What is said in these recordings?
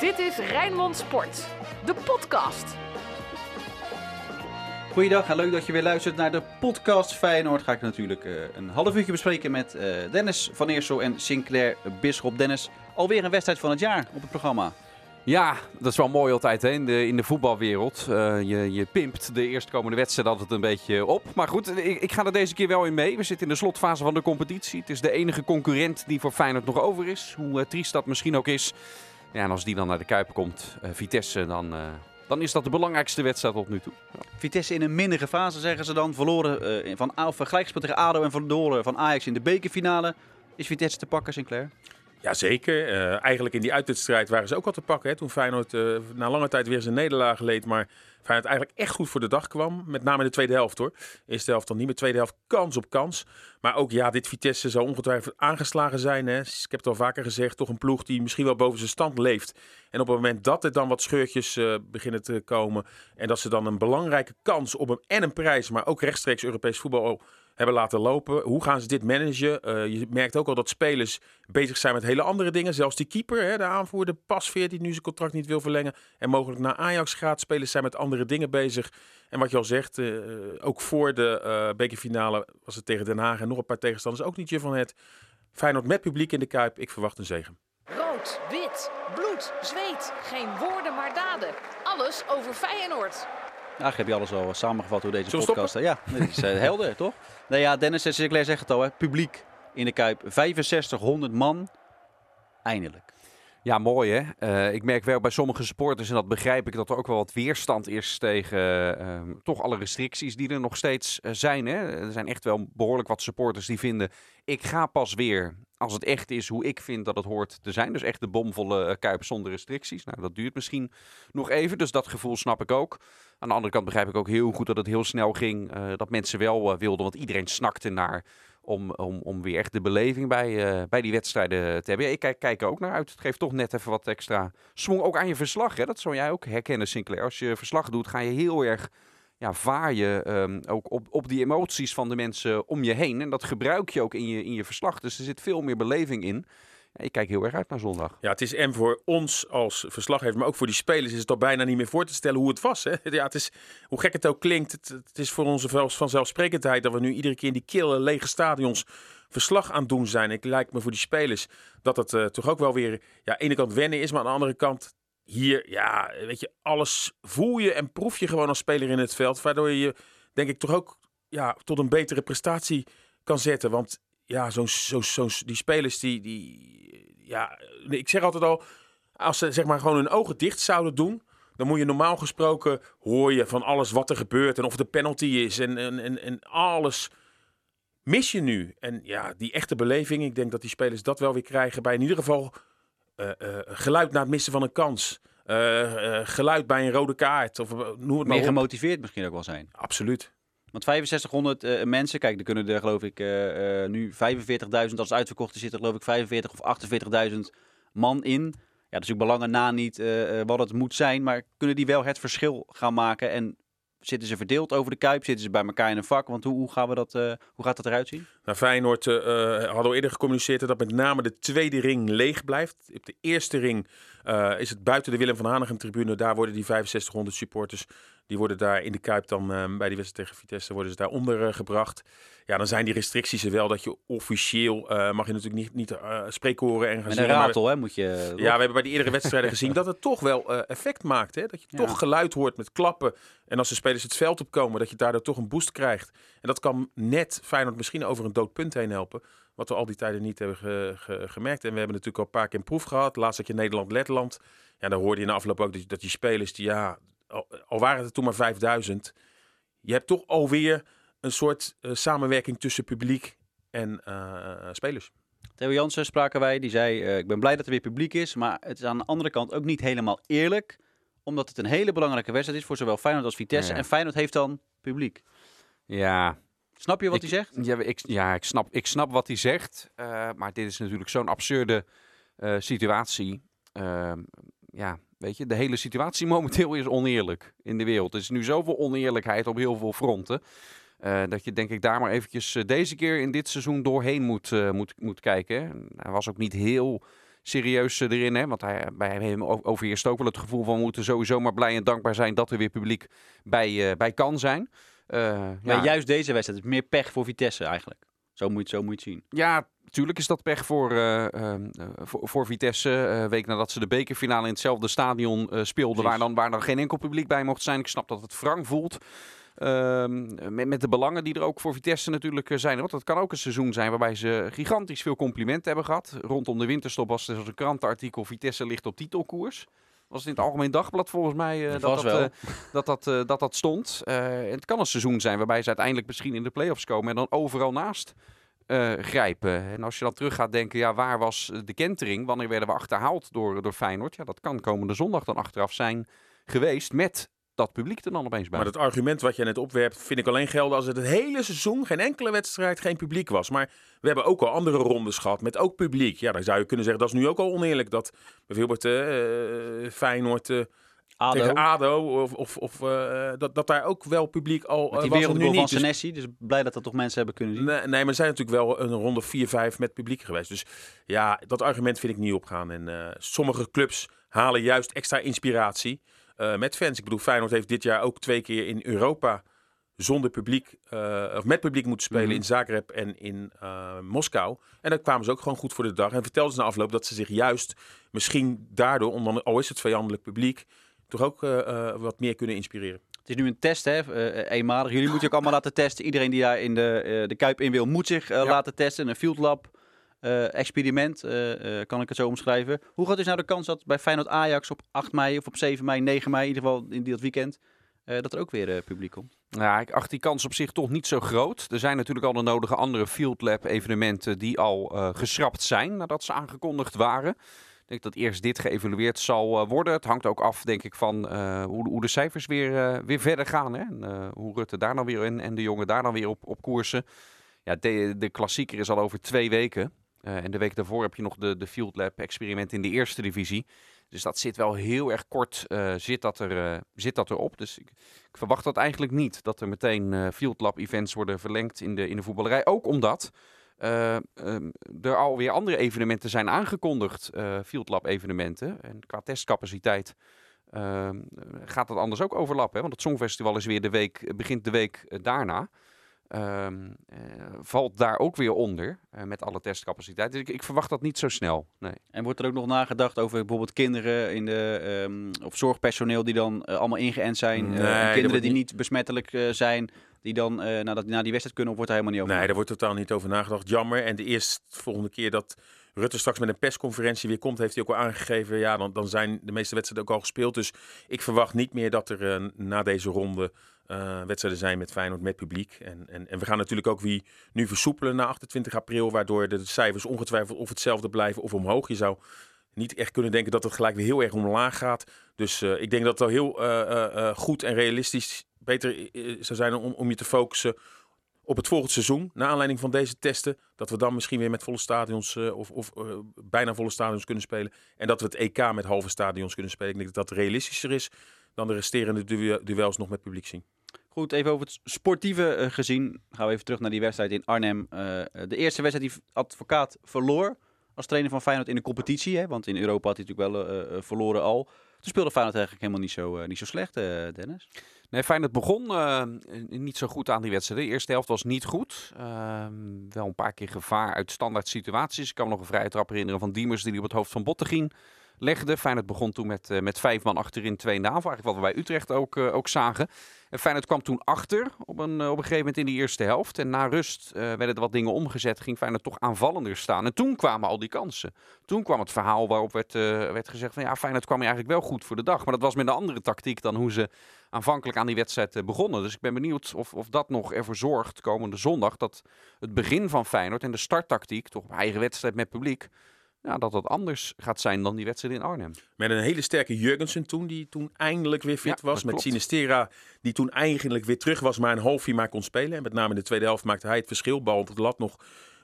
Dit is Rijnmond Sport, de podcast. Goeiedag en leuk dat je weer luistert naar de podcast Feyenoord. Ga ik natuurlijk uh, een half uurtje bespreken met uh, Dennis van Eersel en Sinclair Bisschop. Dennis, alweer een wedstrijd van het jaar op het programma. Ja, dat is wel mooi altijd hè? In, de, in de voetbalwereld. Uh, je, je pimpt de eerstkomende wedstrijd altijd een beetje op. Maar goed, ik, ik, ga er deze keer wel in mee. We zitten in de slotfase van de competitie. Het is de enige concurrent die voor Feyenoord nog over is. Hoe uh, triest dat misschien ook is. Ja, en als die dan naar de Kuip komt, uh, Vitesse, dan, dan is dat de belangrijkste wedstrijd tot nu toe. Vitesse in een mindere fase, zeggen ze dan. Verloren van of gelijkspel tegen ADO en verloren van Ajax in de bekerfinale. Is Vitesse te pakken, Sinclair? Jazeker. Uh, eigenlijk in die uitwedstrijd waren ze ook al te pakken. Hè, toen Feyenoord uh, na lange tijd weer zijn nederlaag leed. Maar Feyenoord eigenlijk echt goed voor de dag kwam. Met name in de tweede helft hoor. Eerste helft dan niet meer. Tweede helft kans op kans. Maar ook ja, dit Vitesse zou ongetwijfeld aangeslagen zijn. Hè. Ik heb het al vaker gezegd. Toch een ploeg die misschien wel boven zijn stand leeft. En op het moment dat er dan wat scheurtjes uh, beginnen te komen. En dat ze dan een belangrijke kans op een en een prijs. Maar ook rechtstreeks Europees voetbal hebben laten lopen. Hoe gaan ze dit managen? Uh, je merkt ook al dat spelers bezig zijn met hele andere dingen. Zelfs die keeper, hè, de aanvoerder Pasveer, die nu zijn contract niet wil verlengen. En mogelijk naar Ajax gaat. Spelers zijn met andere dingen bezig. En wat je al zegt, uh, ook voor de uh, bekerfinale was het tegen Den Haag en nog een paar tegenstanders. Ook niet je van het Feyenoord met publiek in de Kuip. Ik verwacht een zegen. Rood, wit, bloed, zweet. Geen woorden maar daden. Alles over Feyenoord. Eigenlijk heb je alles al samengevat door deze Zullen podcast. Ja, dat is uh, helder, toch? Nou ja, Dennis en Sinclair zeggen het al, hè. publiek in de Kuip. 6500 man. Eindelijk. Ja, mooi hè. Uh, ik merk wel bij sommige supporters, en dat begrijp ik, dat er ook wel wat weerstand is tegen uh, toch alle restricties die er nog steeds uh, zijn. Hè. Er zijn echt wel behoorlijk wat supporters die vinden, ik ga pas weer als het echt is hoe ik vind dat het hoort te zijn. Dus echt de bomvolle kuip zonder restricties. Nou, dat duurt misschien nog even, dus dat gevoel snap ik ook. Aan de andere kant begrijp ik ook heel goed dat het heel snel ging. dat mensen wel wilden, want iedereen snakte naar om, om, om weer echt de beleving bij, uh, bij die wedstrijden te hebben. Ik kijk, kijk er ook naar uit. Het geeft toch net even wat extra swing ook aan je verslag. Hè? Dat zou jij ook herkennen, Sinclair. Als je verslag doet, ga je heel erg ja, vaar je um, ook op, op die emoties van de mensen om je heen. En dat gebruik je ook in je, in je verslag. Dus er zit veel meer beleving in. Ik kijk heel erg uit naar zondag. Ja, het is en voor ons als verslaggever, maar ook voor die spelers is het al bijna niet meer voor te stellen hoe het was. Hè? Ja, het is, hoe gek het ook klinkt, het, is voor onze vanzelfsprekendheid dat we nu iedere keer in die kille, lege stadions verslag aan het doen zijn. Ik lijkt me voor die spelers dat het uh, toch ook wel weer, ja, aan de ene kant wennen is, maar aan de andere kant hier, ja, weet je, alles voel je en proef je gewoon als speler in het veld. Waardoor je, denk ik, toch ook ja, tot een betere prestatie kan zetten. Want ja, zo'n zo, zo, die spelers die, die, ja, ik zeg altijd al, als ze zeg maar gewoon hun ogen dicht zouden doen, dan moet je normaal gesproken hoor je van alles wat er gebeurt en of de penalty is en, en, en, en alles mis je nu. En ja, die echte beleving, ik denk dat die spelers dat wel weer krijgen bij in ieder geval uh, uh, geluid na het missen van een kans. Uh, geluid bij een rode kaart. Of, noem het Meer gemotiveerd misschien ook wel zijn. Absoluut. Want 6500 uh, mensen, kijk, er kunnen er geloof ik uh, uh, nu 45.000, als het uitverkocht zitten geloof ik 45 of 48.000 man in. Ja, dat is ook belangen na niet wat het moet zijn, maar kunnen die wel het verschil gaan maken? En zitten ze verdeeld over de Kuip? Zitten ze bij elkaar in een vak? Want hoe, hoe, gaan we dat, hoe gaat dat eruit zien? Nou, Feyenoord hadden we eerder gecommuniceerd dat met name de tweede ring leeg blijft. Op de eerste ring is het buiten de Willem van Hanegem tribune. Daar worden die 6500 supporters die worden daar in de Kuip dan uh, bij die wedstrijd tegen Vitesse worden ze daar onder uh, gebracht. Ja, dan zijn die restricties er wel dat je officieel mag je natuurlijk niet, niet spreekhoren en gaan Met een ratel, hè, moet je... Ja, we hebben bij die eerdere wedstrijden gezien dat het toch wel effect maakt. Hè? Dat je ja. toch geluid hoort met klappen. En als de spelers het veld opkomen, dat je daardoor toch een boost krijgt. En dat kan net Feyenoord misschien over een dood punt heen helpen. Wat we al die tijden niet hebben ge, ge, gemerkt. En we hebben natuurlijk al een paar keer een proef gehad. Laatst had je Nederland-Letland. Ja, dan hoorde je in de afloop ook dat, dat die spelers die ja al, al waren het toen maar 5000, je hebt toch alweer een soort uh, samenwerking tussen publiek en uh, spelers. Theo Jansen spraken wij, die zei: uh, Ik ben blij dat er weer publiek is, maar het is aan de andere kant ook niet helemaal eerlijk, omdat het een hele belangrijke wedstrijd is voor zowel Feyenoord als Vitesse. Ja. En Feyenoord heeft dan publiek. Ja. Snap je wat hij zegt? Ja, ik, ja ik, snap, ik snap wat hij zegt, maar dit is natuurlijk zo'n absurde situatie. Ehm, ja, Weet je, de hele situatie momenteel is oneerlijk in de wereld. Er is nu zoveel oneerlijkheid op heel veel fronten. Uh, dat je denk ik daar maar eventjes deze keer in dit seizoen doorheen moet, moet, moet kijken. Hij was ook niet heel serieus eh, erin. Hè? Want hij, bij hem overheerst ook wel het gevoel van we moeten sowieso maar blij en dankbaar zijn dat er weer publiek bij, eh, bij kan zijn. Eh, Maar ja, juist deze wedstrijd is meer pech voor Vitesse eigenlijk. Zo moet je het, zo moet je het zien. Ja, natuurlijk is dat pech voor, eh, ehm, eh, voor, voor Vitesse. Een week nadat ze de bekerfinale in hetzelfde stadion speelden, waar dan, waar dan geen enkel publiek bij mocht zijn. Ik snap dat het wrang voelt. Ehm, met, met de belangen die er ook voor Vitesse natuurlijk zijn. Want het kan ook een seizoen zijn waarbij ze gigantisch veel complimenten hebben gehad. Rondom de winterstop was er zoals een krantenartikel Vitesse ligt op titelkoers. Was het in het Algemeen Dagblad volgens mij eh, dat, Vast dat, eh, dat, dat, eh, dat dat stond. Eh, en het kan een seizoen zijn waarbij ze uiteindelijk misschien in de play-offs komen en dan overal naast eh, grijpen. En als je dan terug gaat denken, ja, waar was de kentering? Wanneer werden we achterhaald door, door Feyenoord? Ja, dat kan komende zondag dan achteraf zijn geweest met dat publiek er dan opeens bij. Maar dat argument wat jij net opwerpt, vind ik alleen gelden als het het hele seizoen, geen enkele wedstrijd, geen publiek was. Maar we hebben ook al andere rondes gehad met ook publiek. Ja, dan zou je kunnen zeggen, dat is nu ook al oneerlijk. Dat bijvoorbeeld eh, eh, Feyenoord eh, ADO, tegen ADO, of, of, of eh, dat, dat daar ook wel publiek al met die was nu wereldgoal van niet. Dus- Senesi. Dus blij dat dat toch mensen hebben kunnen zien. Nee, nee, maar er zijn natuurlijk wel een ronde 4-5 met publiek geweest. Dus ja, dat argument vind ik niet opgaan. En eh, sommige clubs halen juist extra inspiratie eh, met fans. Ik bedoel, Feyenoord heeft dit jaar ook twee keer in Europa zonder publiek, eh, of met publiek moeten spelen Mhm. in Zagreb en in eh, Moskou. En dan kwamen ze ook gewoon goed voor de dag. En vertelden ze na afloop dat ze zich juist misschien daardoor, ondan- al is het vijandelijk publiek, toch ook wat meer kunnen inspireren. Het is nu een test, hè, eenmalig. Jullie moeten je ook allemaal laten testen. Iedereen die daar in de, de Kuip in wil, moet zich Ja. laten testen. Een field lab eh, experiment, eh, eh, kan ik het zo omschrijven. Hoe groot is nou de kans dat bij Feyenoord Ajax op 8 mei of op 7 mei, 9 mei, in ieder geval in dat weekend, dat er ook weer publiek komt? Ja, ik acht die kans op zich toch niet zo groot. Er zijn natuurlijk al de nodige andere Field Lab evenementen die al geschrapt zijn nadat ze aangekondigd waren. Ik denk dat eerst dit geëvalueerd zal worden. Het hangt ook af, denk ik, van hoe, de- hoe de cijfers weer, weer verder gaan. Hè? En, hoe Rutte daar dan weer in en de jongen daar dan weer op, op koersen. Ja, de, de klassieker is al over twee weken. Eh, en de week daarvoor heb je nog de, de Field Lab experiment in de eerste divisie. Dus dat zit wel heel erg kort eh, zit, dat er, eh, zit dat erop. Dus ik, ik verwacht dat eigenlijk niet. Dat er meteen eh Field Lab events worden verlengd in de, in de voetballerij. Ook omdat ehm, er alweer andere evenementen zijn aangekondigd. Field Lab evenementen. En qua testcapaciteit ehm, gaat dat anders ook overlappen. Hè? Want het Songfestival is weer de week, begint de week daarna. Ehm, eh, valt daar ook weer onder eh, met alle testcapaciteit. Dus ik, ik verwacht dat niet zo snel. Nee. En wordt er ook nog nagedacht over bijvoorbeeld kinderen in de, ehm, of zorgpersoneel die dan eh, allemaal ingeënt zijn? eh, Nee, kinderen die niet- besmettelijk eh, zijn, die dan eh naar, dat, naar die wedstrijd kunnen, of wordt daar helemaal niet over Nee, daar wordt totaal niet over nagedacht. Jammer. En de eerste volgende keer dat Rutte straks met een persconferentie weer komt, heeft hij ook al aangegeven. Ja, dan, dan zijn de meeste wedstrijden ook al gespeeld. Dus ik verwacht niet meer dat er na deze ronde eh, wedstrijden zijn met Feyenoord, met publiek. En, en, en we gaan natuurlijk ook wie nu versoepelen na 28 april, waardoor de cijfers ongetwijfeld of hetzelfde blijven of omhoog. Je zou niet echt kunnen denken dat het gelijk weer heel erg omlaag gaat. Dus eh, ik denk dat het wel heel eh, goed en realistisch beter zou zijn om, om je te focussen op het volgende seizoen, naar aanleiding van deze testen, dat we dan misschien weer met volle stadions of, of bijna volle stadions kunnen spelen. En dat we het EK met halve stadions kunnen spelen. Ik denk dat dat realistischer is dan de resterende du- duels nog met publiek zien. Goed, even over het sportieve eh, gezien. Gaan we even terug naar die wedstrijd in Arnhem. Eh, de eerste wedstrijd die advocaat verloor als trainer van Feyenoord in de competitie. Hè? Want in Europa had hij natuurlijk wel eh, eh, verloren al. Toen speelde Feyenoord eigenlijk helemaal niet zo, eh, niet zo slecht, eh, Dennis. Nee, Feyenoord begon eh, niet zo goed aan die wedstrijd. De eerste helft was niet goed. Ehm, wel een paar keer gevaar uit standaard situaties. Ik kan me nog een vrije trap herinneren van Diemers die op het hoofd van Bottegien legde. Feyenoord begon toen met, eh, met vijf man achterin, twee aanval. Eigenlijk wat we bij Utrecht ook, eh, ook zagen. En Feyenoord kwam toen achter op een, eh, op een gegeven moment in de eerste helft. En na rust werden er wat dingen omgezet. Ging Feyenoord toch aanvallender staan. En toen kwamen al die kansen. Toen kwam het verhaal waarop werd, werd gezegd van ja, Feyenoord kwam eigenlijk wel goed voor de dag. Maar dat was met een andere tactiek dan hoe ze aanvankelijk aan die wedstrijd begonnen. Dus ik ben benieuwd of, of dat nog ervoor zorgt komende zondag dat het begin van Feyenoord en de starttactiek, toch eigen wedstrijd met publiek, ja, dat dat anders gaat zijn dan die wedstrijd in Arnhem. Met een hele sterke Jurgensen toen, die toen eindelijk weer fit Ja, was. Met klopt. Sinistera, die toen eigenlijk weer terug was, maar een halfje maar kon spelen. En met name in de tweede helft maakte hij het verschil. Bal op de lat nog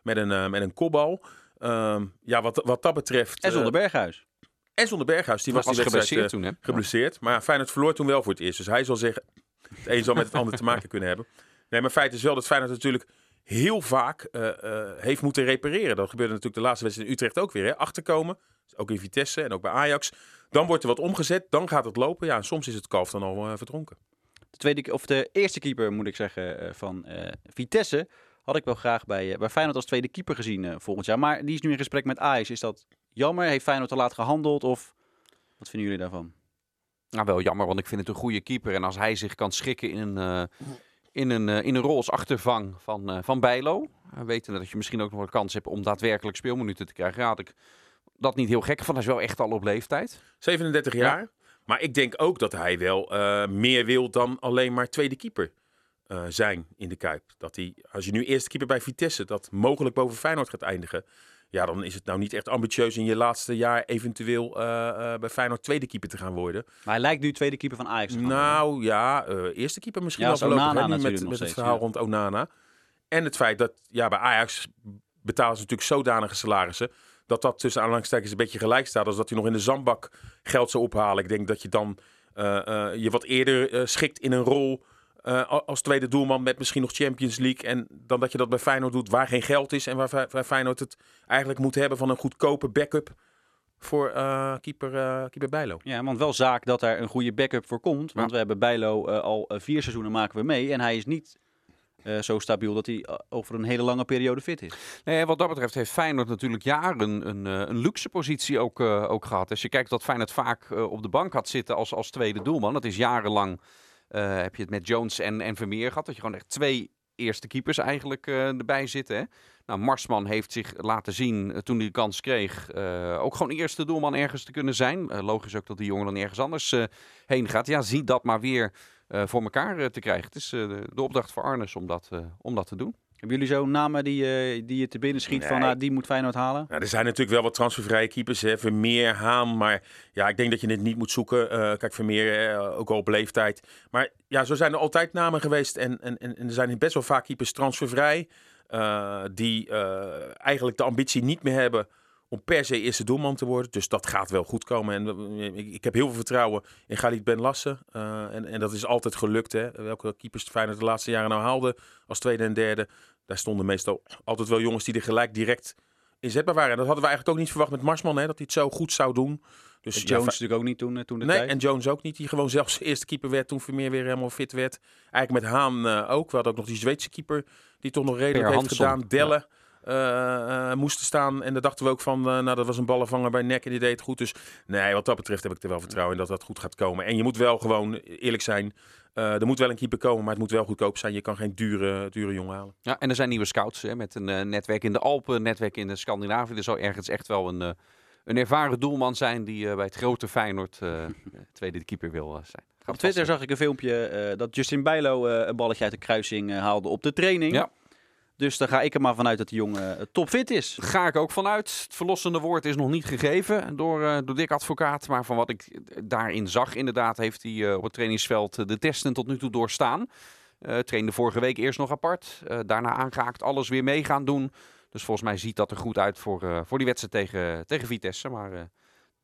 met een, eh, met een kopbal. Ehm, ja, wat, wat dat betreft... En zonder eh, Berghuis. en zonder Berghuis, die was, was, die wedstrijd geblesseerd eh, toen, hè? geblesseerd. Maar Feyenoord verloor toen wel voor het eerst. Dus hij zal zeggen, het een zal met het ander te maken kunnen hebben. Nee, maar feit is wel dat Feyenoord natuurlijk heel vaak eh, eh, heeft moeten repareren. Dat gebeurde natuurlijk de laatste wedstrijd in Utrecht ook weer. Hè? Achterkomen, Ook in Vitesse en ook bij Ajax. Dan wordt er wat omgezet, dan gaat het lopen. Ja, en soms is het kalf dan al uh, verdronken. De, tweede, of de eerste keeper, moet ik zeggen, uh, van uh, Vitesse had ik wel graag bij, bij Feyenoord als tweede keeper gezien volgend jaar. Maar die is nu in gesprek met Ajax. Is dat jammer? Heeft Feyenoord te laat gehandeld? Of wat vinden jullie daarvan? Nou, wel jammer, want ik vind het een goede keeper. En als hij zich kan schikken in een, in een, in een rol als achtervang van, van Bijlo... weten dat je misschien ook nog een kans hebt om daadwerkelijk speelminuten te krijgen... Ja, had ik dat niet heel gek van. Hij is wel echt al op leeftijd. 37 jaar. Ja. Maar ik denk ook dat hij wel uh, meer wil dan alleen maar tweede keeper uh, zijn in de Kuip. Dat hij, als je nu eerste keeper bij Vitesse, dat mogelijk boven Feyenoord gaat eindigen. Ja, dan is het nou niet echt ambitieus in je laatste jaar eventueel uh, bij Feyenoord tweede keeper te gaan worden. Maar hij lijkt nu tweede keeper van Ajax. Nou ja, eerste keeper misschien ja, wel Onana met, met het verhaal ja. rond Onana. En het feit dat ja, bij Ajax betalen ze natuurlijk zodanige salarissen dat dat tussen aanhalingstekens een beetje gelijk staat. Als dat hij nog in de zandbak geld zou ophalen. Ik denk dat je dan uh, uh, je wat eerder uh, schikt in een rol als tweede doelman met misschien nog Champions League. En dan dat je dat bij Feyenoord doet waar geen geld is. En waar, waar Feyenoord het eigenlijk moet hebben van een goedkope backup voor keeper, keeper Bijlo. Ja, want wel zaak dat er een goede backup voor komt. Want Ja. we hebben Bijlo al vier seizoenen maken we mee. En hij is niet eh, zo stabiel dat hij eh, over een hele lange periode fit is. Nee, wat dat betreft heeft Feyenoord natuurlijk jaren een, eh, een luxe positie ook, eh, ook gehad. Als je kijkt dat Feyenoord vaak eh, op de bank had zitten als, als tweede doelman. Dat is jarenlang, eh, heb je het met Jones en, en Vermeer gehad. Dat je gewoon echt twee eerste keepers eigenlijk eh, erbij zitten. Hè? Nou, Marsman heeft zich laten zien eh, toen hij de kans kreeg. eh, ook gewoon eerste doelman ergens te kunnen zijn. Eh, logisch ook dat die jongen dan ergens anders eh, heen gaat. Ja, zie dat maar weer eh, voor elkaar eh, te krijgen. Het is eh, de, de opdracht voor Arnes om dat, eh, om dat te doen. Hebben jullie zo namen die, eh, die je te binnen schiet van ah, die moet Feyenoord halen? Nou, er zijn natuurlijk wel wat transfervrije keepers. Hè. Vermeer, Haan. Maar ja, ik denk dat je dit niet moet zoeken. Eh, kijk, Vermeer eh, ook al op leeftijd. Maar ja, zo zijn er altijd namen geweest. En, en, en er zijn best wel vaak keepers transfervrij. die eigenlijk de ambitie niet meer hebben om per se eerste doelman te worden. Dus dat gaat wel goed komen. En eh, ik, ik heb heel veel vertrouwen in Galit Ben Lassen. Eh, en, en dat is altijd gelukt. Hè. Welke keepers Feyenoord de laatste jaren nou haalde als tweede en derde. Daar stonden meestal altijd wel jongens die er gelijk direct inzetbaar waren. En dat hadden we eigenlijk ook niet verwacht met Marsman, hè, dat hij het zo goed zou doen. Dus Jones ja, fa- natuurlijk ook niet toen, eh, toen de nee, tijd. en Jones ook niet. Die gewoon zelfs eerste keeper werd toen Vermeer weer helemaal fit werd. Eigenlijk met Haan ook. We hadden ook nog die Zweedse keeper die toch nog redelijk heeft gedaan. Dellen moesten staan. En daar dachten we ook van, eh, nou dat was een ballenvanger bij nek en die deed het goed. Dus nee, wat dat betreft heb ik er wel vertrouwen in dat dat goed gaat komen. En je moet wel gewoon eerlijk zijn. eh, er moet wel een keeper komen, maar het moet wel goedkoop zijn. Je kan geen dure, dure jongen halen. Ja, en er zijn nieuwe scouts hè, met een eh, netwerk in de Alpen, een netwerk in de Scandinavië. Er zou ergens echt wel een, eh, een ervaren doelman zijn die eh, bij het grote Feyenoord eh, tweede keeper wil eh, zijn. Gaat Op Twitter zag ik een filmpje eh, dat Justin Bijlo eh, een balletje uit de kruising eh, haalde op de training. Ja. Dus daar ga ik er maar vanuit dat die jongen eh, topfit is. eh, Ga ik ook vanuit. Het verlossende woord is nog niet gegeven door, eh, door Dick Advocaat. Maar van wat ik daarin zag, inderdaad, heeft hij eh, op het trainingsveld eh, de testen tot nu toe doorstaan. Eh trainde vorige week eerst nog apart. eh, daarna aangehaakt, alles weer mee gaan doen. Dus volgens mij ziet dat er goed uit voor, eh, voor die wedstrijd tegen, tegen Vitesse. Maar eh,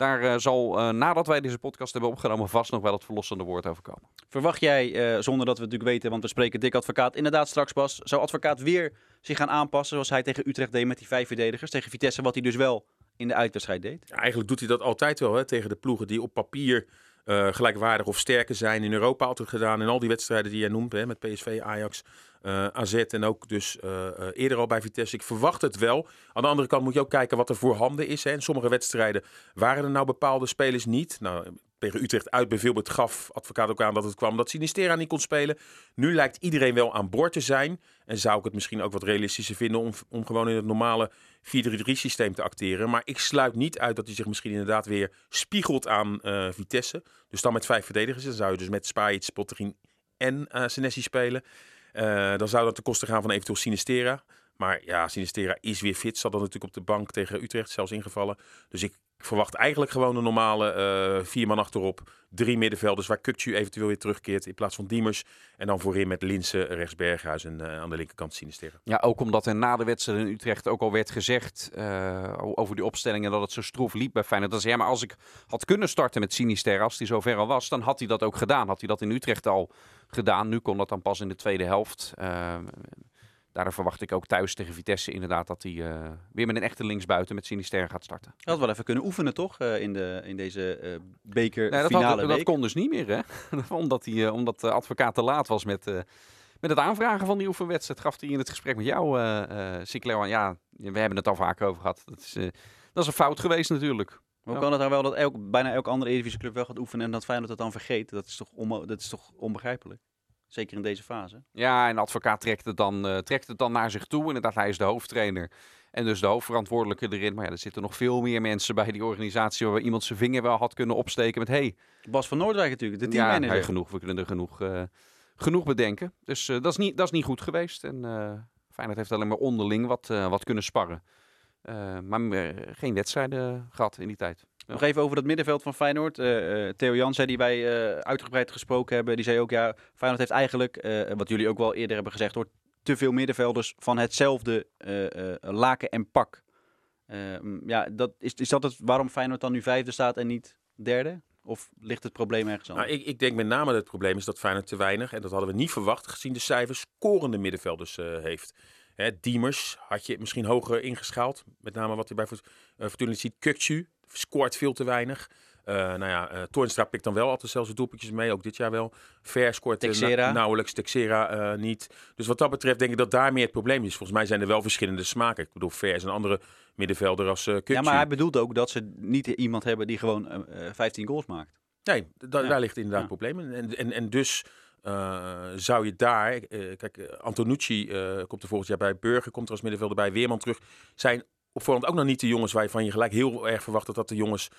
daar eh, zal, eh, nadat wij deze podcast hebben opgenomen, vast nog wel het verlossende woord over komen. Verwacht jij, eh, zonder dat we het natuurlijk weten, want we spreken Dick Advocaat inderdaad straks pas, zou Advocaat weer zich gaan aanpassen zoals hij tegen Utrecht deed met die vijf verdedigers, tegen Vitesse, wat hij dus wel in de uitwedstrijd deed? Ja, eigenlijk doet hij dat altijd wel hè, tegen de ploegen die op papier eh, gelijkwaardig of sterker zijn. In Europa altijd gedaan. In al die wedstrijden die jij noemt, hè, met PSV, Ajax, eh, AZ en ook dus eh, eerder al bij Vitesse. Ik verwacht het wel. Aan de andere kant moet je ook kijken wat er voorhanden is. Hè. In sommige wedstrijden waren er nou bepaalde spelers niet. Nou, tegen Utrecht uit bijvoorbeeld gaf advocaat ook aan dat het kwam dat Sinistera niet kon spelen. Nu lijkt iedereen wel aan boord te zijn. En zou ik het misschien ook wat realistischer vinden om, om gewoon in het normale 4-3-3 systeem te acteren. Maar ik sluit niet uit dat hij zich misschien inderdaad weer spiegelt aan eh, Vitesse. Dus dan met vijf verdedigers. Dan zou je dus met Spajic, Potterin en Senesi spelen. Eh, dan zou dat ten koste gaan van eventueel Sinistera. Maar ja, Sinistera is weer fit. Zat dan natuurlijk op de bank tegen Utrecht zelfs ingevallen. Dus ik verwacht eigenlijk gewoon een normale eh, vier man achterop. Drie middenvelders waar Kukcu eventueel weer terugkeert in plaats van Diemers. En dan voorin met Linsen, rechts Berghuis en eh, aan de linkerkant Sinistera. Ja, ook omdat er na de wedstrijd in Utrecht ook al werd gezegd eh, over die opstellingen dat het zo stroef liep bij Feyenoord. Dat is, ja, maar als ik had kunnen starten met Sinister, als hij zover al was, dan had hij dat ook gedaan. Had hij dat in Utrecht al gedaan. Nu kon dat dan pas in de tweede helft. Daardoor verwacht ik ook thuis tegen Vitesse inderdaad dat hij eh, weer met een echte linksbuiten met Sinister gaat starten. Je had wel even kunnen oefenen, toch? eh, in, de, in deze eh beker Nee, dat, had- dat kon dus niet meer, hè? omdat, hij, omdat de advocaat te laat was met, met het aanvragen van die oefenwedstrijd. Gaf hij in het gesprek met jou, Sinclair, aan. Ja, we hebben het al vaker over gehad. Dat is, dat is een fout geweest natuurlijk. Hoe Ja. kan het nou wel dat elk, bijna elke andere Eredivisieclub wel gaat oefenen en dat Feyenoord dat dan vergeet? Dat is toch, onmo- dat is toch onbegrijpelijk? Zeker in deze fase. Ja, en de advocaat trekt het, dan, eh, trekt het dan naar zich toe. Inderdaad, hij is de hoofdtrainer. En dus de hoofdverantwoordelijke erin. Maar ja, er zitten nog veel meer mensen bij die organisatie... waar iemand zijn vinger wel had kunnen opsteken met... Hey, Bas van Noordwijk natuurlijk, de ja, teammanager. hey, genoeg, we kunnen er genoeg, eh, genoeg bedenken. Dus eh, dat, is niet, dat is niet goed geweest. En eh Feyenoord heeft alleen maar onderling wat, wat kunnen sparren. Maar geen wedstrijden gehad in die tijd. Nog even over dat middenveld van Feyenoord. Eh, eh, Theo Jansen, die wij eh, uitgebreid gesproken hebben, die zei ook, ja, Feyenoord heeft eigenlijk, wat jullie ook wel eerder hebben gezegd hoor, te veel middenvelders van hetzelfde laken en pak. Eh, mm, ja, dat, is, is dat het waarom Feyenoord dan nu vijfde staat en niet derde? Of ligt het probleem ergens anders? Nou, ik, ik denk met name dat het probleem is dat Feyenoord te weinig, en dat hadden we niet verwacht gezien de cijfers, scorende middenvelders heeft. Hè, Diemers had je misschien hoger ingeschaald, met name wat hij bij eh, Fortuna ziet. Kukcu scoort veel te weinig. Eh nou ja, eh Toornstra pikt dan wel altijd zelfs de doelpuntjes mee, ook dit jaar wel. Ver scoort Texera. na- nauwelijks, Texera niet. Dus wat dat betreft denk ik dat daar meer het probleem is. Volgens mij zijn er wel verschillende smaken. Ik bedoel, Ver is een andere middenvelder als uh, ja, maar hij bedoelt ook dat ze niet iemand hebben die gewoon eh, eh, 15 goals maakt. Nee, da- Ja. daar ligt inderdaad Ja. het probleem. En, en, en dus eh, zou je daar, eh, kijk, eh, Antonucci komt er volgend jaar bij, Burger komt er als middenvelder bij, Weerman terug. Zijn op voorhand ook nog niet de jongens waarvan je gelijk heel erg verwacht dat dat de jongens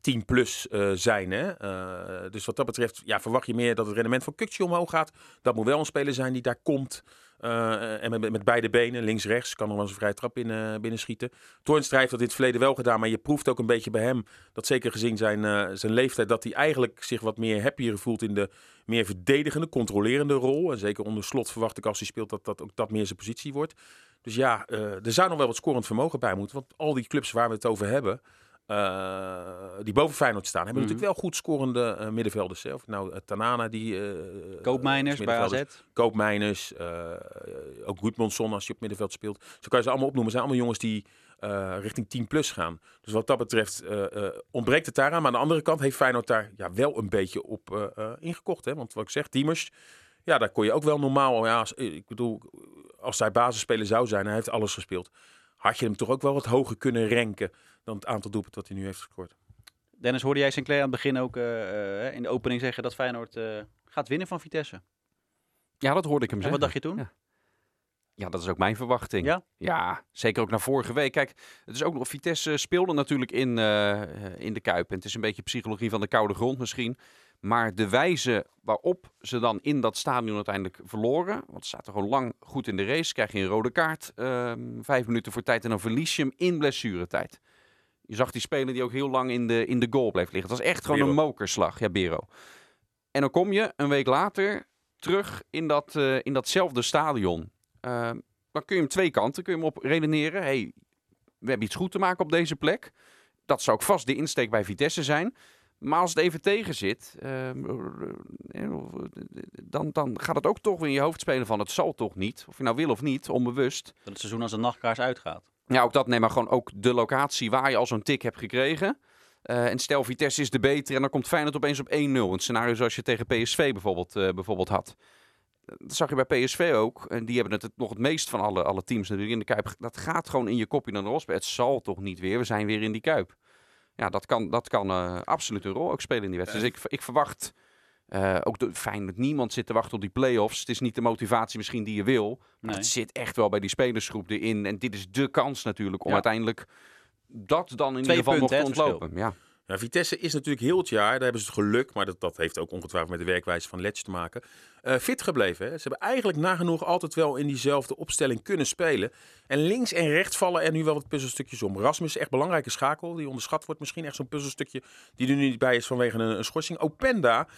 10 plus eh, zijn. Hè? Eh, dus wat dat betreft ja, verwacht je meer dat het rendement van Kukje omhoog gaat. Dat moet wel een speler zijn die daar komt. eh, en met, met beide benen, links-rechts, kan er wel eens een vrije trap in, eh binnenschieten. Toornstra heeft dat in het verleden wel gedaan, maar je proeft ook een beetje bij hem dat zeker gezien zijn, zijn leeftijd, dat hij eigenlijk zich wat meer happier voelt in de meer verdedigende, controlerende rol. En zeker onder slot verwacht ik als hij speelt dat, dat ook dat meer zijn positie wordt. Dus ja, eh, er zou nog wel wat scorend vermogen bij moeten. Want al die clubs waar we het over hebben, eh, die boven Feyenoord staan, hebben Mhm. natuurlijk wel goed scorende eh, middenvelders. Hè. Of nou, Tanana, die... Koopmijners bij AZ. Koopmijners, ook Goedmondson als je op middenveld speelt. Zo kan je ze allemaal opnoemen. zijn allemaal jongens die richting 10 plus gaan. Dus wat dat betreft ontbreekt het daaraan. Maar aan de andere kant heeft Feyenoord daar ja, wel een beetje op ingekocht. Hè? Want wat ik zeg, Diemers, ja, daar kon je ook wel normaal... Ja, ik bedoel, als hij basisspeler zou zijn, hij heeft alles gespeeld. Had je hem toch ook wel wat hoger kunnen renken dan het aantal doelpunten wat hij nu heeft gescoord. Dennis, hoorde jij Sinclair aan het begin ook eh, eh, in de opening zeggen dat Feyenoord eh, gaat winnen van Vitesse? Ja, dat hoorde ik hem En zeggen. wat dacht je toen? Ja. Ja, dat is ook mijn verwachting. Ja? Ja, zeker ook naar vorige week. Kijk, het is ook nog. Vitesse speelde natuurlijk in, eh, eh, in de Kuip. En het is een beetje psychologie van de koude grond misschien. Maar de wijze waarop ze dan in dat stadion uiteindelijk verloren. Want ze zaten gewoon lang goed in de race. Krijg je een rode kaart. ehm, vijf minuten voor tijd. En dan verlies je hem in blessuretijd. Je zag die speler die ook heel lang in de, in de goal bleef liggen. Het was echt gewoon Bero. een mokerslag. Ja, Bero. En dan kom je een week later terug in, dat, eh, in datzelfde stadion. Ehm, dan kun je hem twee kanten kun je hem op redeneren. Hey, we hebben iets goed te maken op deze plek. Dat zou ook vast de insteek bij Vitesse zijn. Maar als het even tegen zit, ehm, eh, dan, dan gaat het ook toch weer in je hoofd spelen van het zal toch niet. Of je nou wil of niet, onbewust. Dat het seizoen als een nachtkaars uitgaat. Ja, ook dat, nee, maar gewoon ook de locatie waar je al zo'n tik hebt gekregen. Eh, en stel, Vitesse is de beter en dan komt Feyenoord opeens op 1-0. Een scenario zoals je tegen PSV bijvoorbeeld, eh, bijvoorbeeld had. Dat zag je bij PSV ook. En die hebben het, nog het meest van alle, alle teams natuurlijk in de Kuip. Dat gaat gewoon in je kopje naar rol spelen. Het zal toch niet weer, we zijn weer in die Kuip. Ja, dat kan, dat kan eh, absoluut een rol ook spelen in die wedstrijd. Dus ik, ik verwacht eh, ook de, fijn dat niemand zit te wachten op die play-offs. Het is niet de motivatie misschien die je wil. Maar Nee. het zit echt wel bij die spelersgroep erin. En dit is de kans natuurlijk om Ja. uiteindelijk dat dan in Twee ieder geval nog te ontlopen. Ja. Ja, Vitesse is natuurlijk heel het jaar, daar hebben ze het geluk, maar dat, dat heeft ook ongetwijfeld met de werkwijze van Letch te maken, eh, fit gebleven. Hè? Ze hebben eigenlijk nagenoeg altijd wel in diezelfde opstelling kunnen spelen. En links en rechts vallen er nu wel wat puzzelstukjes om. Rasmus, echt belangrijke schakel, die onderschat wordt misschien echt zo'n puzzelstukje die er nu niet bij is vanwege een, een schorsing. Openda,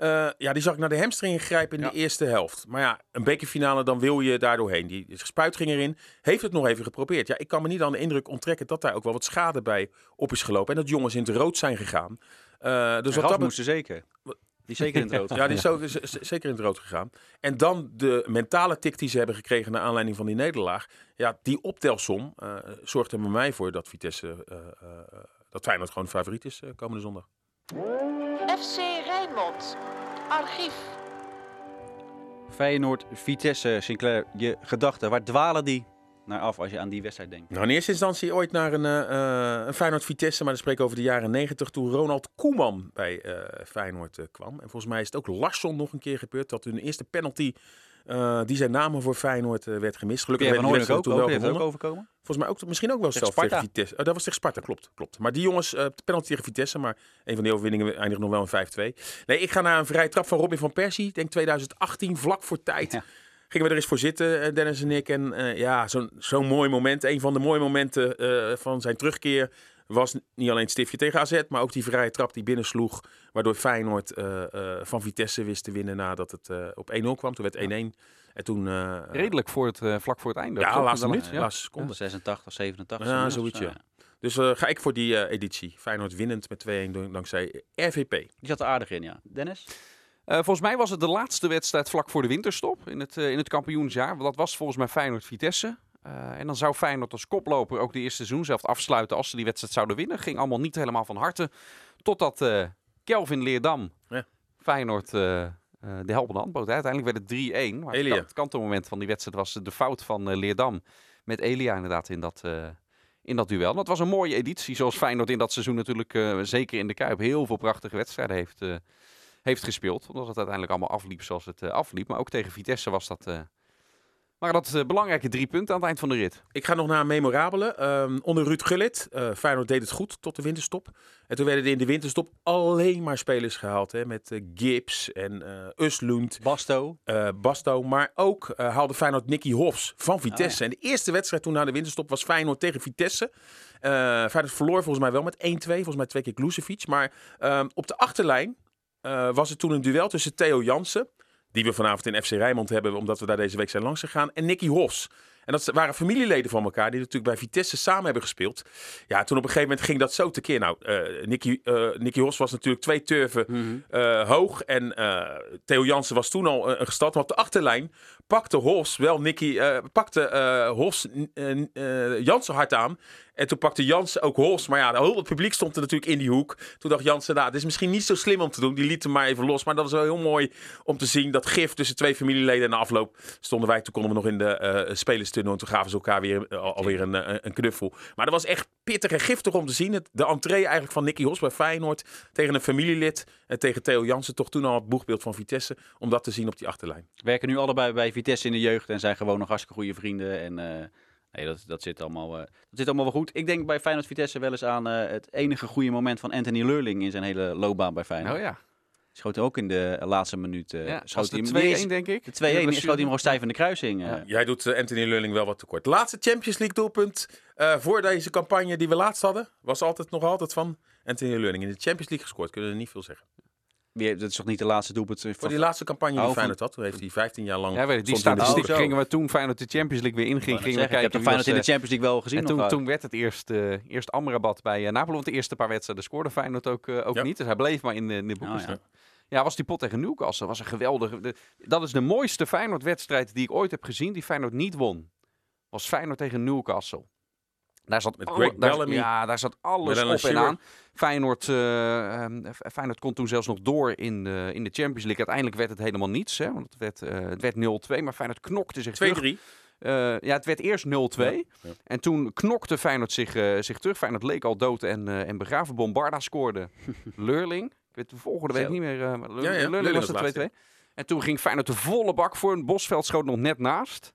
eh, ja, die zag ik naar de hamstring grijpen in Ja. de eerste helft. Maar ja, een bekerfinale, dan wil je daar doorheen. Die spuit ging erin, heeft het nog even geprobeerd. Ja, ik kan me niet aan de indruk onttrekken dat daar ook wel wat schade bij op is gelopen. En dat jongens in het rood zijn gegaan. Eh, dus wat dat moesten zeker. Die is zeker in het rood. Ja, die is zeker in het rood gegaan. En dan de mentale tik die ze hebben gekregen naar aanleiding van die nederlaag. Ja, die optelsom eh, zorgt er bij mij voor dat Vitesse, eh, eh, dat Feyenoord gewoon favoriet is komende zondag. FC Rijnmond. Archief. Feyenoord, Vitesse, Sinclair, je gedachten, waar dwalen die naar af als je aan die wedstrijd denkt? Nou, in eerste instantie ooit naar een, eh, eh, een Feyenoord Vitesse, maar dan spreek ik over de jaren 90 toen Ronald Koeman bij eh, Feyenoord kwam. En volgens mij is het ook Larsson nog een keer gebeurd dat hun eerste penalty eh, die zijn namen voor Feyenoord eh, werd gemist. Gelukkig werd die Hooydonk wedstrijd ook, toen ook, wel ook overkomen. Volgens mij ook misschien ook wel tegen. Vitesse. Oh, dat was tegen Sparta, klopt, klopt. Maar die jongens, eh, penalty tegen Vitesse, maar een van die overwinningen eindigt nog wel in 5-2. Nee, ik ga naar een vrije trap van Robin van Persie. Ik denk 2018, vlak voor tijd. Ja. Gingen we er eens voor zitten, Dennis en ik. En ja, zo'n zo'n mooi moment. Een van de mooie momenten van zijn terugkeer was niet alleen het stiftje tegen AZ, maar ook die vrije trap die binnensloeg. Waardoor Feyenoord eh, eh, van Vitesse wist te winnen nadat het eh, op 1-0 kwam. Toen werd 1-1. En toen... eh, Redelijk voor het, eh, vlak voor het einde. Ja, laatste Dan- minuut. ja. Laatste seconde. 86, 87. Ja, zo. zoiets, Zo, ja. Dus eh, ga ik voor die eh, editie. Feyenoord winnend met 2-1 dank- dankzij RVP. Die zat er aardig in, ja. Dennis? Eh, volgens mij was het de laatste wedstrijd vlak voor de winterstop in het, in het kampioensjaar. Want dat was volgens mij Feyenoord-Vitesse. Eh, en dan zou Feyenoord als koploper ook de eerste seizoen zelf afsluiten als ze die wedstrijd zouden winnen. Ging allemaal niet helemaal van harte. Totdat eh, Kelvin Leerdam Ja. Feyenoord eh, de helpende hand bood. Uiteindelijk werd het 3-1. Maar het, Elia. kan- het kantelmoment van die wedstrijd was de fout van Leerdam. Met Elia inderdaad in dat, in dat duel. Dat was een mooie editie zoals Feyenoord in dat seizoen natuurlijk zeker in de Kuip heel veel prachtige wedstrijden heeft, heeft gespeeld. Omdat het uiteindelijk allemaal afliep zoals het afliep. Maar ook tegen Vitesse was dat... maar dat eh, belangrijke drie punten aan het eind van de rit. Ik ga nog naar een memorabele. Ehm, onder Ruud Gullit. eh Feyenoord deed het goed tot de winterstop. En toen werden er in de winterstop alleen maar spelers gehaald. Hè, met eh, Gibbs en eh Uslund, Basto. eh, Basto. Maar ook eh, haalde Feyenoord Nicky Hofs van Vitesse. En de eerste wedstrijd toen na de winterstop was Feyenoord tegen Vitesse. Eh Feyenoord verloor volgens mij wel met 1-2. Volgens mij twee keer Klusevic. Maar ehm, op de achterlijn eh, was het toen een duel tussen Theo Jansen. Die we vanavond in FC Rijnmond hebben, omdat we daar deze week zijn langs gegaan. En Nicky Hofs. En dat waren familieleden van elkaar, die natuurlijk bij Vitesse samen hebben gespeeld. Ja, toen op een gegeven moment ging dat zo tekeer. Nou, eh Nicky, eh Nicky Hofs was natuurlijk twee turven eh, hoog. En Theo Jansen was toen al een gestart. Maar op de achterlijn pakte Hofs wel Nicky, eh, pakte eh Hofs eh, eh, Jansen hard aan. En toen pakte Jansen ook Hofs. Maar ja, heel het publiek stond er natuurlijk in die hoek. Toen dacht Jansen, nou, het is misschien niet zo slim om te doen. Die liet hem maar even los. Maar dat was wel heel mooi om te zien. Dat gif tussen twee familieleden. En na afloop stonden wij, toen konden we nog in de eh spelerstunnel. En toen gaven ze elkaar weer, alweer een, een knuffel. Maar dat was echt pittig en giftig om te zien. Het, de entree eigenlijk van Nicky Hofs bij Feyenoord. Tegen een familielid. En tegen Theo Jansen. Toch toen al het boegbeeld van Vitesse. Om dat te zien op die achterlijn. Werken nu allebei bij Vitesse in de jeugd en zijn gewoon nog hartstikke goede vrienden. En eh, nee, dat, dat, zit allemaal, eh, dat zit allemaal wel goed. Ik denk bij Feyenoord Vitesse wel eens aan eh, het enige goede moment van Anthony Leurling in zijn hele loopbaan bij Feyenoord. Oh ja, Schoot ook in de laatste minuut. eh ja schoot de hem 2-1 niet eens- denk ik. De 2-1 schoot hij hem gewoon stijf in de kruising. Ja. Jij doet Anthony Lulling wel wat tekort. Laatste Champions League doelpunt voor deze campagne die we laatst hadden. Was altijd nog altijd van Anthony Lulling. In de Champions League gescoord. Kunnen we niet veel zeggen. Weer, dat is toch niet de laatste doelpunt eh, Voor van... die laatste campagne die Oh, Feyenoord had. Toen heeft hij 15 jaar lang... Ja, weet je, die statistiek Oh, gingen we toen Feyenoord de Champions League weer inging. Gingen we ik heb Feyenoord in de eh, Champions League wel gezien? En toen, toen werd het eerst, eh, eerst Amrabat bij uh, Napoli. Want de eerste paar wedstrijden scoorde Feyenoord ook, ook Ja. niet. Dus hij bleef maar in de, in de boeken Oh, ja. staan. Ja, was die pot tegen Newcastle. was een geweldige... de- dat is de mooiste Feyenoord-wedstrijd die ik ooit heb gezien. Die Feyenoord niet won. Was Feyenoord tegen Newcastle. Daar zat, Met alle- Greg daar- ja, daar zat alles Met op en aan. Feyenoord, eh, ehm, Feyenoord kon toen zelfs nog door in de, in de Champions League. Uiteindelijk werd het helemaal niets. Hè, want het werd, eh, het werd 0-2. Maar Feyenoord knokte zich terug. 2-3. Eh, ja, het werd eerst 0-2. Ja, ja. En toen knokte Feyenoord zich, zich terug. Feyenoord leek al dood en, eh, en begraven. Bombarda scoorde. Leurling. Ik weet de volgende Zo. niet meer. Leurling, Ja, was de 2-2. En toen ging Feyenoord de volle bak voor. Een Bosveld schoot nog net naast.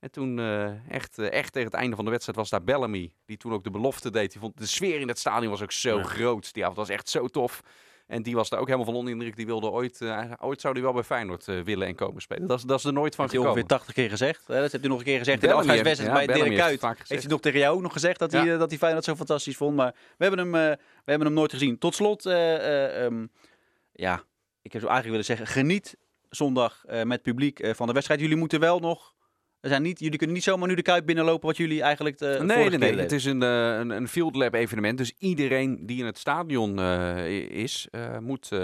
En toen eh, echt, eh, echt tegen het einde van de wedstrijd was daar Bellamy. Die toen ook de belofte deed. Die vond de sfeer in het stadion was ook zo Ja. groot. Die avond was echt zo tof. En die was daar ook helemaal van onder de indruk. Die wilde ooit, eh, ooit zou die wel bij Feyenoord willen en komen spelen. Dat is, dat is er nooit van heeft hij gekomen. ongeveer 80 keer gezegd. Hè? Dat heeft hij nog een keer gezegd in de heeft- afscheidswedstrijd ja, bij Dirk Bellamy heeft Kuyt. Heeft gezegd. hij nog tegen jou ook nog gezegd dat hij, Ja. dat hij Feyenoord zo fantastisch vond. Maar we hebben hem, we hebben hem nooit gezien. Tot slot, eh, eh, ehm, ja, ik heb zo eigenlijk willen zeggen, geniet zondag met publiek van de wedstrijd. Jullie moeten wel nog, er zijn niet, jullie kunnen niet zomaar nu de Kuip binnenlopen wat jullie eigenlijk de Nee, nee, nee. Het is een, eh, een, een Field Lab evenement. Dus iedereen die in het stadion eh, is, eh, moet, eh,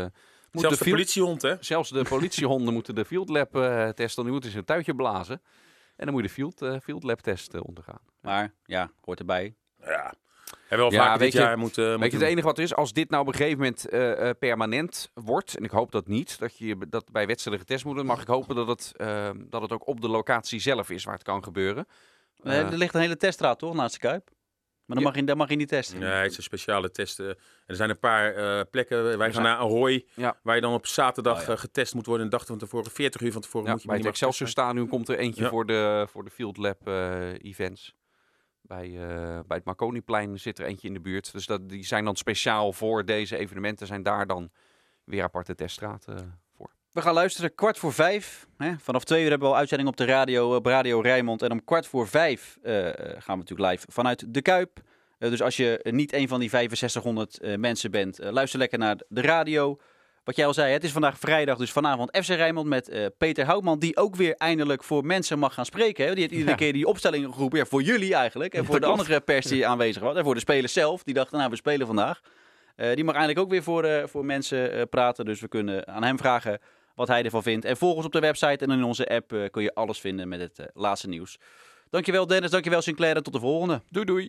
Zelfs de field- politiehond, hè? Zelfs de politiehonden moeten de Field Lab eh, testen. Die moeten ze een tuitje blazen. En dan moet je de Field, eh, field Lab test ondergaan. Maar ja, hoort erbij. Ja. En wel Ja, vaker weet dit je- jaar moeten... Weet je, het enige wat er is, als dit nou op een gegeven moment eh, eh, permanent wordt, en ik hoop dat niet, dat je dat bij wedstrijden getest moet worden, mag ik hopen dat het, eh, dat het ook op de locatie zelf is waar het kan gebeuren. Eh, er ligt een hele teststraat toch naast de Kuip? Maar dan, Ja. mag, je, dan mag je niet testen. Nee, het is een speciale test. eh. Er zijn een paar eh, plekken. Wij gaan zijn- naar Ahoy, Ja. waar je dan op zaterdag Oh, ja. getest moet worden. Een dag van tevoren, 40 uur van tevoren Ja, moet je bij het Excelsior Stadion komt er eentje Ja. voor, de, voor de Field Lab events. Bij, eh, bij het Marconiplein zit er eentje in de buurt. Dus dat, die zijn dan speciaal voor deze evenementen. Zijn daar dan weer aparte teststraten voor. We gaan luisteren kwart voor vijf. Hè? Vanaf twee uur hebben we al uitzending op de radio, op Radio Rijnmond. En om kwart voor vijf eh, eh, gaan we natuurlijk live vanuit de Kuip. Eh, dus als je niet een van die 6500 eh, mensen bent, eh, luister lekker naar de radio. Wat jij al zei, het is vandaag vrijdag, dus vanavond FC Rijnmond met eh, Peter Houtman. Die ook weer eindelijk voor mensen mag gaan spreken. Hè? Die heeft iedere Ja. keer die opstellingen geroepen. Ja, voor jullie eigenlijk. En voor de andere pers die aanwezig was. En voor de spelers zelf. Die dachten, nou we spelen vandaag. Eh, die mag eindelijk ook weer voor, eh, voor mensen praten. Dus we kunnen aan hem vragen wat hij ervan vindt. En volg ons op de website en in onze app kun je alles vinden met het laatste nieuws. Dankjewel Dennis, dankjewel Sinclair en tot de volgende. Doei doei!